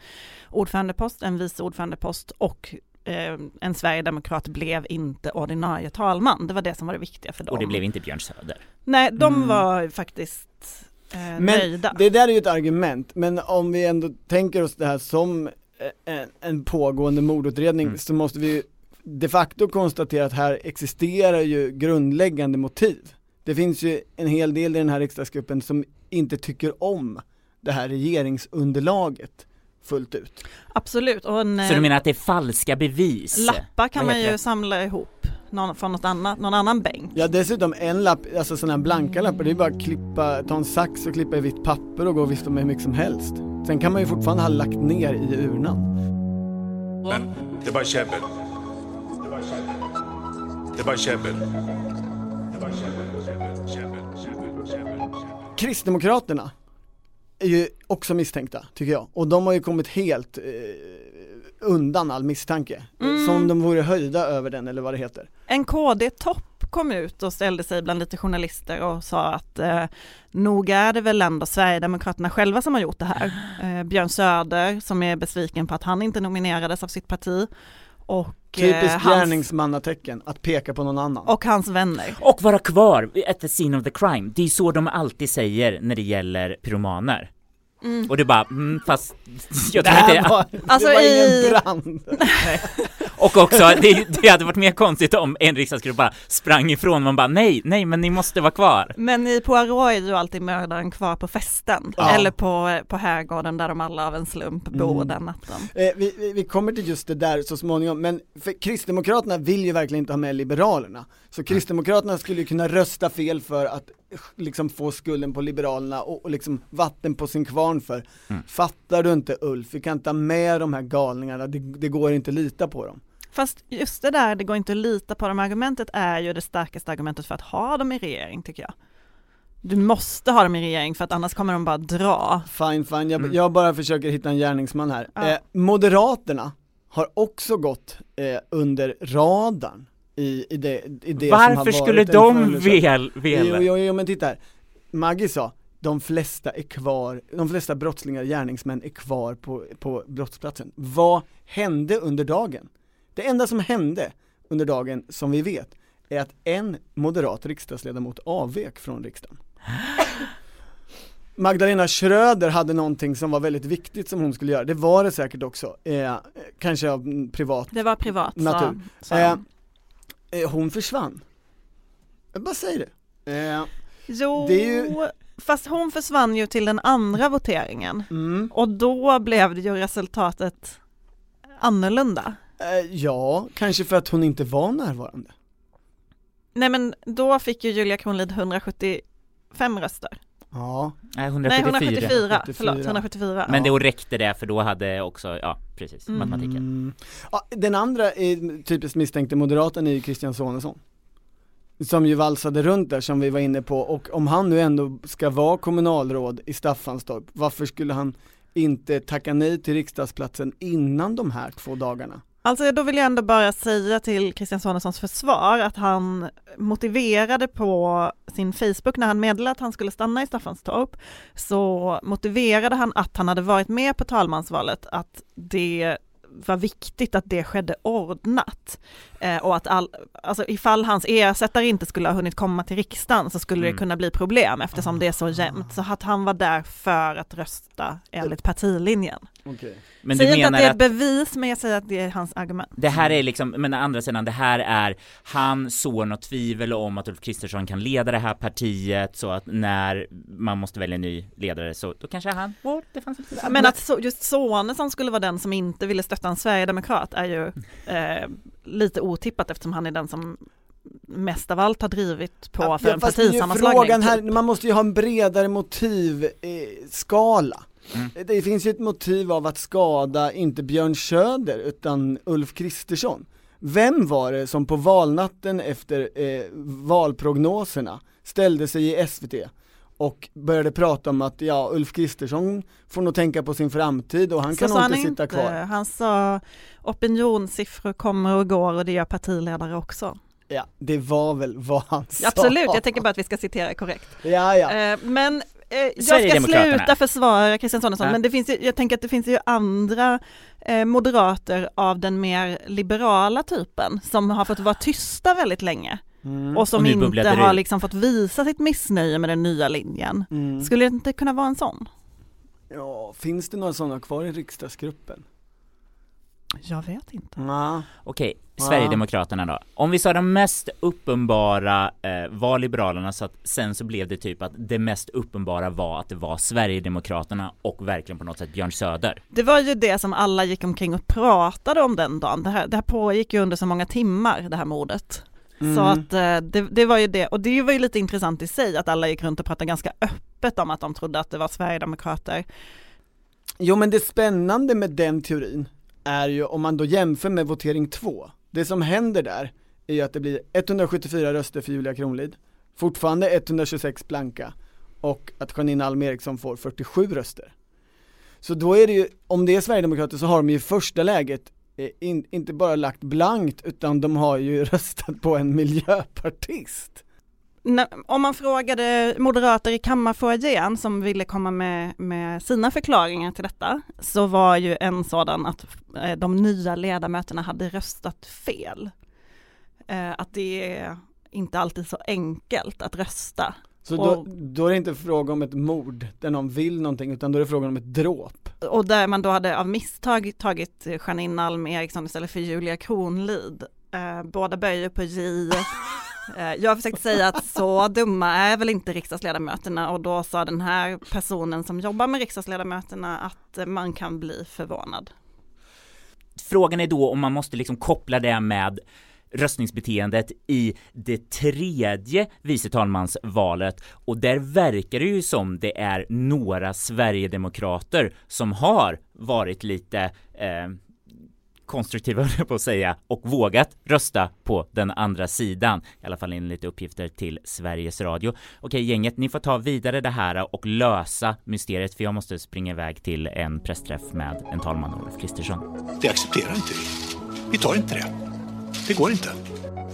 ordförandepost, en vice ordförandepost och eh, en sverigedemokrat blev inte ordinarie talman. Det var det som var det viktiga för dem. Och det blev inte Björn Söder. Nej, de Mm. var faktiskt eh, Men nöjda. det där är ju ett argument, men om vi ändå tänker oss det här som eh, en, en pågående mordutredning Mm. så måste vi de facto konstatera att här existerar ju grundläggande motiv. Det finns ju en hel del i den här riksdagsgruppen som inte tycker om det här regeringsunderlaget fullt ut. Absolut. Och en, Så du eh, menar att det är falska bevis? Lappar kan man ju det? samla ihop någon, från något annat, någon annan bänk. Ja dessutom en lapp, alltså sådana här blanka lappar, det är bara att klippa, ta en sax och klippa i vitt papper och gå och vifta med hur mycket som helst. Sen kan man ju fortfarande ha lagt ner i urnan. Men det är bara käbbel. Det är bara. Det. Det käbbel. Kristdemokraterna är ju också misstänkta, tycker jag. Och de har ju kommit helt eh, undan all misstanke. Mm. Som om de vore höjda över den eller vad det heter. En KD-topp kom ut och ställde sig bland lite journalister och sa att eh, nog är det väl ändå Sverigedemokraterna själva som har gjort det här. Eh, Björn Söder som är besviken på att han inte nominerades av sitt parti och, Typiskt hans, gärningsmannatecken, att peka på någon annan. och hans vänner. Och vara kvar at the scene of the crime. Det är så de alltid säger när det gäller pyromaner. Mm. Och det är bara, mm, fast jag tror inte... var, Alltså det var i- ingen brand. Och också, det, det hade varit mer konstigt om en riksdagsgrupp bara sprang ifrån, man bara nej, nej men ni måste vara kvar. Men i Poirot är ju alltid mördaren kvar på festen Ja. eller på, på herrgården där de alla av en slump bor Mm. den natten. Eh, vi, vi- vi kommer till just det där så småningom, men för Kristdemokraterna vill ju verkligen inte ha med Liberalerna. Så Kristdemokraterna skulle ju kunna rösta fel för att liksom få skulden på Liberalerna och, och liksom vatten på sin kvarn för. Mm. Fattar du inte Ulf, vi kan inte ha med de här galningarna, det, det går inte att lita på dem. Fast just det där, det går inte att lita på dem argumentet är ju det starkaste argumentet för att ha dem i regering tycker jag. Du måste ha dem i regering för att annars kommer de bara dra. Fine, fine, jag, Mm. jag bara försöker hitta en gärningsman här. Ja. Eh, Moderaterna har också gått eh, under radarn i, i det, i det som har Varför varit skulle de förundersökning. vel, Jo, vela? jo, jo, men titta här. Maggie sa, de flesta är kvar, de flesta brottslingar, gärningsmän är kvar på, på brottsplatsen. Vad hände under dagen? Det enda som hände under dagen som vi vet är att en moderat riksdagsledamot avvek från riksdagen. Magdalena Schröder hade någonting som var väldigt viktigt som hon skulle göra, det var det säkert också, eh, kanske av privat Det var privat, natur. sa, sa Eh, hon. eh, hon försvann. Jag bara säger det. Eh, Jo, det är ju- fast hon försvann ju till den andra voteringen mm, och då blev det ju resultatet annorlunda. eh, ja, kanske för att hon inte var närvarande. Nej men då fick ju Julia Kronlid 175 röster. Ja, Nej, Nej 174. 174, 74. förlåt 174. Men då räckte det för då hade också, ja precis, Mm. matematiken. Mm. Ja, den andra är typiskt misstänkte moderaten är ju Christian Sonesson. Som ju valsade runt där som vi var inne på och om han nu ändå ska vara kommunalråd i Staffanstorp, varför skulle han inte tacka nej till riksdagsplatsen innan de här två dagarna? Alltså då vill jag ändå bara säga till Christian Sonessons försvar att han motiverade på sin Facebook när han meddelade att han skulle stanna i Staffanstorp så motiverade han att han hade varit med på talmansvalet att det var viktigt att det skedde ordnat eh, och att all, alltså ifall hans ersättare inte skulle ha hunnit komma till riksdagen så skulle Mm. det kunna bli problem eftersom det är så jämnt. Så att han var där för att rösta enligt partilinjen. Okej. Men du säger inte att det är ett bevis men jag säger att det är hans argument. det här är liksom, men å andra sidan, det här är, han sår något tvivel om att Ulf Kristersson kan leda det här partiet så att när man måste välja en ny ledare så då kanske han, oh, det fanns inte Men att så, just Sonesson skulle vara den som inte ville stötta en sverigedemokrat är ju eh, lite otippat eftersom han är den som mest av allt har drivit på för en partisammanslagning. Frågan här, man måste ju ha en bredare motivskala. Eh, skala. Mm. Det finns ju ett motiv av att skada, inte Björn Söder, utan Ulf Kristersson. Vem var det som på valnatten efter eh, valprognoserna ställde sig i SVT och började prata om att ja, Ulf Kristersson får nog tänka på sin framtid och han Så kan nog inte sitta kvar. Han sa opinionssiffror kommer och går och det gör partiledare också. Ja, det var väl vad han sa. Absolut, jag tänker bara att vi ska citera korrekt. Ja, ja. Eh, men jag ska sluta försvara Christian Sonesson, Ja. men det finns ju, jag tänker att det finns ju andra eh, moderater av den mer liberala typen som har fått vara tysta väldigt länge Mm. och som Och inte har liksom fått visa sitt missnöje med den nya linjen. Mm. Skulle det inte kunna vara en sån? Ja, finns det några sådana kvar i riksdagsgruppen? Jag vet inte. Ja. Okej. Sverigedemokraterna då. Om vi sa de mest uppenbara eh, var Liberalerna så att sen så blev det typ att det mest uppenbara var att det var Sverigedemokraterna och verkligen på något sätt Björn Söder. Det var ju det som alla gick omkring och pratade om den dagen. Det här, det här pågick ju under så många timmar, det här mordet. Mm. Så att eh, det, det var ju det, och det var ju lite intressant i sig att alla gick runt och pratade ganska öppet om att de trodde att det var Sverigedemokrater. Jo men det spännande med den teorin är ju om man då jämför med votering 2, det som händer där är ju att det blir 174 röster för Julia Kronlid, fortfarande 126 blanka och att Janine Alm Eriksson får 47 röster. Så då är det ju, om det är Sverigedemokrater så har de ju i första läget eh, in, inte bara lagt blankt utan de har ju röstat på en miljöpartist. Om man frågade moderater i kammarfoajén som ville komma med, med sina förklaringar till detta så var ju en sådan att eh, de nya ledamöterna hade röstat fel. Eh, att det är inte alltid så enkelt att rösta. Så Och- då, då är det inte fråga om ett mord där någon vill någonting utan då är det frågan om ett dråp. Och där man då hade av misstag tagit Janine Alm Eriksson istället för Julia Kronlid. Eh, båda böjer på J. Eh, jag har försökt säga att så dumma är väl inte riksdagsledamöterna och då sa den här personen som jobbar med riksdagsledamöterna att man kan bli förvånad. Frågan är då om man måste liksom koppla det med röstningsbeteendet i det tredje vice talmansvalet och där verkar det ju som det är några sverigedemokrater som har varit lite eh, konstruktiva höll jag på att säga och vågat rösta på den andra sidan i alla fall enligt uppgifter till Sveriges Radio. Okej gänget, ni får ta vidare det här och lösa mysteriet för jag måste springa iväg till en pressträff med en talman Ulf Kristersson. Det accepterar inte vi. Vi tar inte det. Det går inte.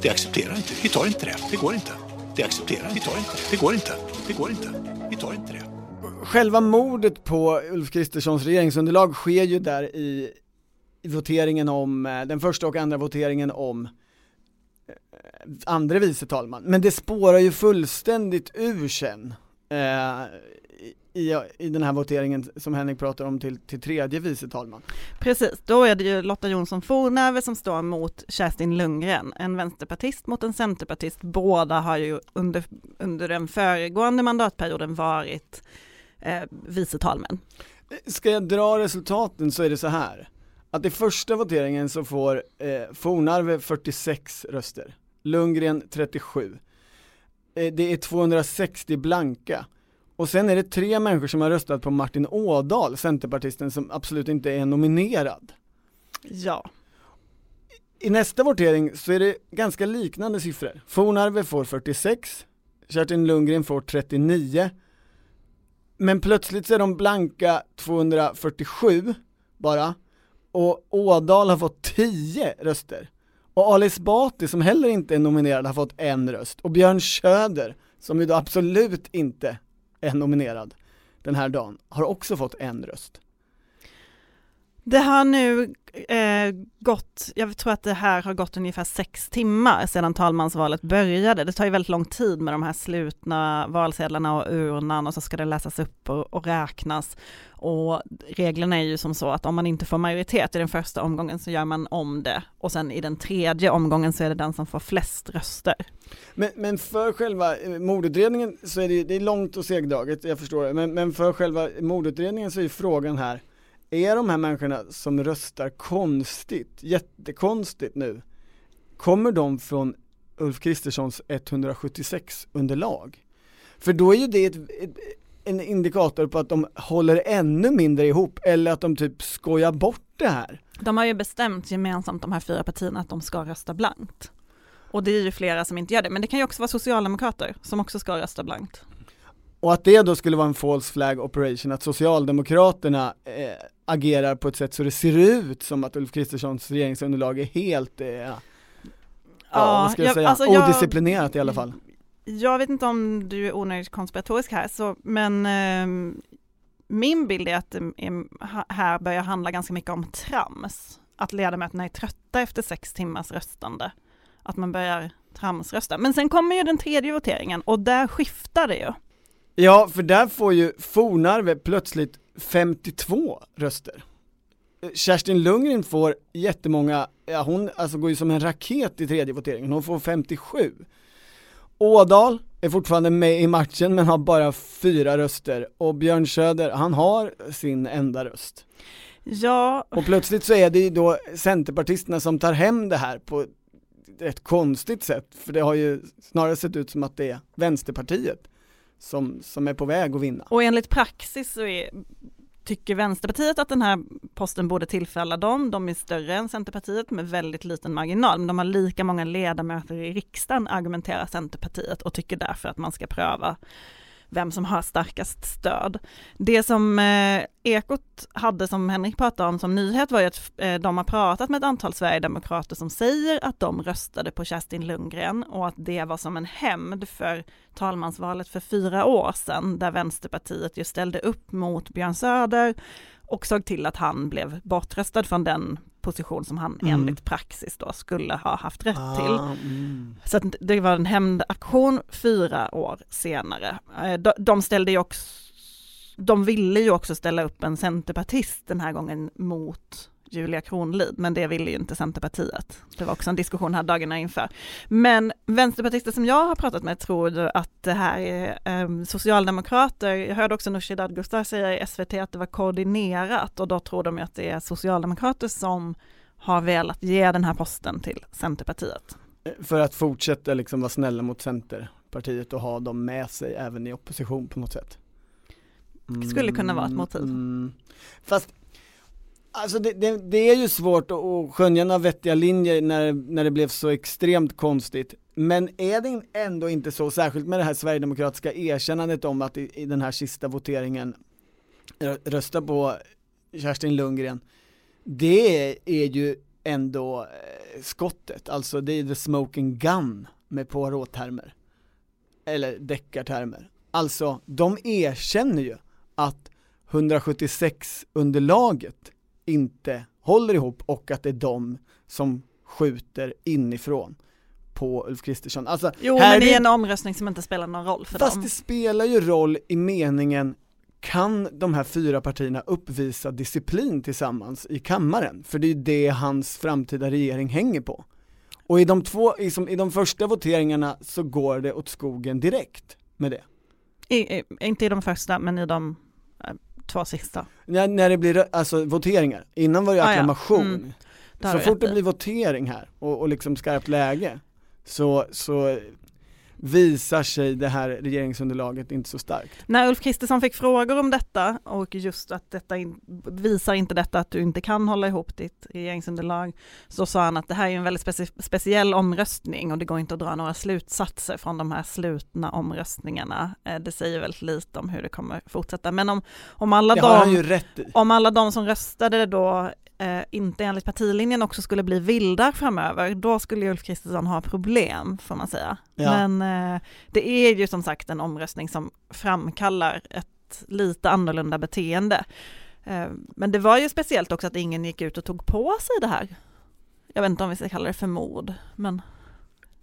Det accepterar inte. Vi tar inte det. Det går inte. Det accepterar vi tar inte. Det går inte. Det går inte. Vi tar inte det. själva mordet på Ulf Kristerssons regeringsunderlag sker ju där i voteringen om, eh, den första och andra voteringen om eh, andre vice talman. Men det spårar ju fullständigt ur sen. Eh, i, i den här voteringen som Henrik pratar om till, till tredje vice talman. Precis, då är det ju Lotta Jonsson Fornäve som står mot Kerstin Lundgren, en vänsterpartist mot en centerpartist. Båda har ju under, under den föregående mandatperioden varit eh, vice talmän. Ska jag dra resultaten så är det så här, att i första voteringen så får eh, Fornarve 46 röster, Lundgren 37. Eh, det är 260 blanka. Och sen är det tre människor som har röstat på Martin Ådahl, Centerpartisten som absolut inte är nominerad. Ja. I nästa votering så är det ganska liknande siffror. Fornarve får 46, Kerstin Lundgren får 39, men plötsligt så är de blanka 247 bara, och Ådahl har fått 10 röster. Och Ali Esbati som heller inte är nominerad har fått en röst, och Björn Söder, som ju då absolut inte är nominerad den här dagen, har också fått en röst. Det har nu eh, gått, jag tror att det här har gått ungefär sex timmar sedan talmansvalet började. Det tar ju väldigt lång tid med de här slutna valsedlarna och urnan och så ska det läsas upp och, och räknas. Och reglerna är ju som så att om man inte får majoritet i den första omgången så gör man om det och sen i den tredje omgången så är det den som får flest röster. Men, men för själva eh, mordutredningen så är det, det är långt och segdraget, jag förstår det, men, men för själva mordutredningen så är frågan här, är de här människorna som röstar konstigt, jättekonstigt nu, kommer de från Ulf Kristerssons 176 underlag? För då är ju det ett, ett, en indikator på att de håller ännu mindre ihop eller att de typ skojar bort det här. De har ju bestämt gemensamt de här fyra partierna att de ska rösta blankt. Och det är ju flera som inte gör det, men det kan ju också vara socialdemokrater som också ska rösta blankt. Och att det då skulle vara en false flag operation, att Socialdemokraterna eh, agerar på ett sätt så det ser ut som att Ulf Kristerssons regeringsunderlag är helt, eh, ja, ja, vad ska jag, jag säga, alltså odisciplinerat i alla fall. Jag vet inte om du är onödigt konspiratorisk här, så, men eh, min bild är att det här börjar handla ganska mycket om trams. Att ledamöterna är trötta efter sex timmars röstande. Att man börjar tramsrösta. Men sen kommer ju den tredje voteringen och där skiftar det ju. Ja, för där får ju Fornarve plötsligt 52 röster. Kerstin Lundgren får jättemånga, ja hon alltså går ju som en raket i tredje voteringen, hon får 57. Ådal är fortfarande med i matchen men har bara fyra röster och Björn Söder, han har sin enda röst. Ja. Och plötsligt så är det ju då Centerpartisterna som tar hem det här på ett konstigt sätt, för det har ju snarare sett ut som att det är Vänsterpartiet som, som är på väg att vinna. Och enligt praxis så är, tycker Vänsterpartiet att den här posten borde tillfalla dem. De är större än Centerpartiet med väldigt liten marginal, men de har lika många ledamöter i riksdagen, argumenterar Centerpartiet och tycker därför att man ska pröva vem som har starkast stöd. Det som eh, Ekot hade som Henrik pratade om som nyhet var ju att eh, de har pratat med ett antal sverigedemokrater som säger att de röstade på Kerstin Lundgren och att det var som en hämnd för talmansvalet för fyra år sedan där Vänsterpartiet ju ställde upp mot Björn Söder och såg till att han blev bortröstad från den position som han mm. enligt praxis då skulle ha haft rätt ah, till. Mm. Så att det var en hämndaktion fyra år senare. Eh, de ställde ju också, de ville ju också ställa upp en centerpartist den här gången mot Julia Kronlid, men det ville ju inte Centerpartiet. Det var också en diskussion här dagarna inför. Men vänsterpartister som jag har pratat med tror att det här är um, socialdemokrater. Jag hörde också Nooshi Dadgostar säga i SVT att det var koordinerat och då tror de att det är socialdemokrater som har velat ge den här posten till Centerpartiet. För att fortsätta liksom vara snälla mot Centerpartiet och ha dem med sig även i opposition på något sätt. Mm, skulle kunna vara ett motiv. Mm. Fast Alltså det, det, det, är ju svårt att, skönja några vettiga linjer när, när det blev så extremt konstigt. Men är det ändå inte så, särskilt med det här sverigedemokratiska erkännandet om att i, i den här sista voteringen rösta på Kerstin Lundgren, det är ju ändå eh, skottet, alltså det är the smoking gun med Poirot-termer. Eller deckartermer. Alltså, de erkänner ju att 176-underlaget inte håller ihop och att det är de som skjuter inifrån på Ulf Kristersson. Alltså, Jo, här men i är- en omröstning som inte spelar någon roll för Fast dem. det spelar ju roll i meningen kan de här fyra partierna uppvisa disciplin tillsammans i kammaren? För det är ju det hans framtida regering hänger på. Och i de två, i, som, i de första voteringarna så går det åt skogen direkt med det. I, inte i de första, men i de två sista. När, när det blir alltså voteringar, innan var det Ah, ja. acklamation. Mm. Så fort det blir votering här och, och liksom skarpt läge så, så visar sig det här regeringsunderlaget inte så starkt. När Ulf Kristersson fick frågor om detta och just att detta in, visar inte detta att du inte kan hålla ihop ditt regeringsunderlag så sa han att det här är en väldigt speci- speciell omröstning och det går inte att dra några slutsatser från de här slutna omröstningarna. Eh, Det säger väldigt lite om hur det kommer fortsätta. Men om, om, alla, de, om alla de som röstade då eh, inte enligt partilinjen också skulle bli vildar framöver, då skulle Ulf Kristersson ha problem får man säga. Ja. Men eh, det är ju som sagt en omröstning som framkallar ett lite annorlunda beteende. Eh, men det var ju speciellt också att ingen gick ut och tog på sig det här. Jag vet inte om vi ska kalla det för mord, men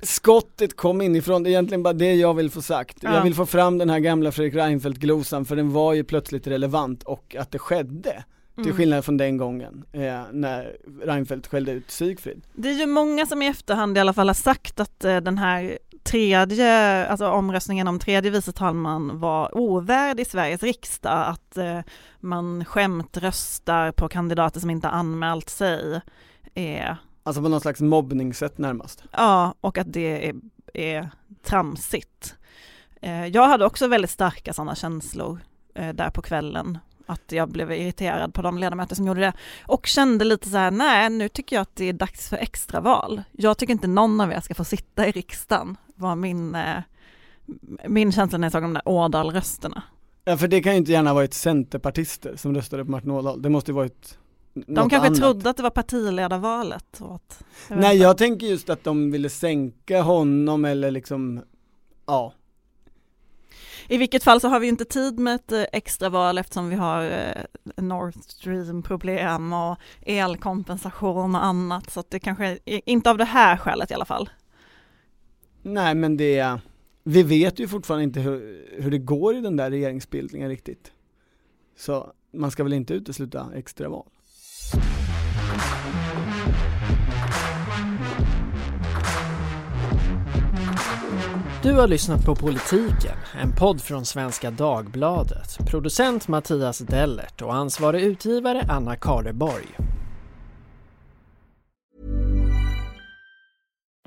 Skottet kom inifrån, det är egentligen bara det jag vill få sagt. Ja. Jag vill få fram den här gamla Fredrik Reinfeldt-glosan för den var ju plötsligt relevant och att det skedde. Till Mm. skillnad från den gången eh, när Reinfeldt skällde ut Sigfrid. Det är ju många som i efterhand i alla fall har sagt att eh, den här tredje, alltså omröstningen om tredje vice talman var ovärdig Sveriges riksdag, att eh, man skämt röstar på kandidater som inte anmält sig. Är, Alltså på någon slags mobbningssätt närmast. ja, och att det är, är tramsigt. Eh, jag hade också väldigt starka sådana känslor eh, där på kvällen att jag blev irriterad på de ledamöter som gjorde det och kände lite så här, nej nu tycker jag att det är dags för extraval. Jag tycker inte någon av er ska få sitta i riksdagen, var min, eh, min känsla när jag såg de där Ådal-rösterna. Ja för det kan ju inte gärna ha varit centerpartister som röstade på Martin Ådahl, det måste ju varit De kanske annat. trodde att det var partiledarvalet. Att, jag Nej inte. jag tänker just att de ville sänka honom eller liksom, ja. I vilket fall så har vi inte tid med ett eh, extraval eftersom vi har North Nord Stream-problem och elkompensation och annat. Så att det kanske, inte av det här skälet i alla fall. Nej men det, vi vet ju fortfarande inte hur, hur det går i den där regeringsbildningen riktigt. Så man ska väl inte utesluta extraval. Du har lyssnat på Politiken, en podd från Svenska Dagbladet. Producent Mattias Dellert och ansvarig utgivare Anna Kareborg.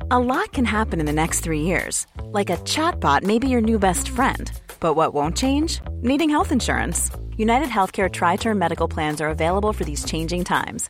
A lot can happen in the next three years. Like a chatbot may be your new best friend. But what won't change? Needing health insurance. United Healthcare Tri Term Medical Plans are available for these changing times.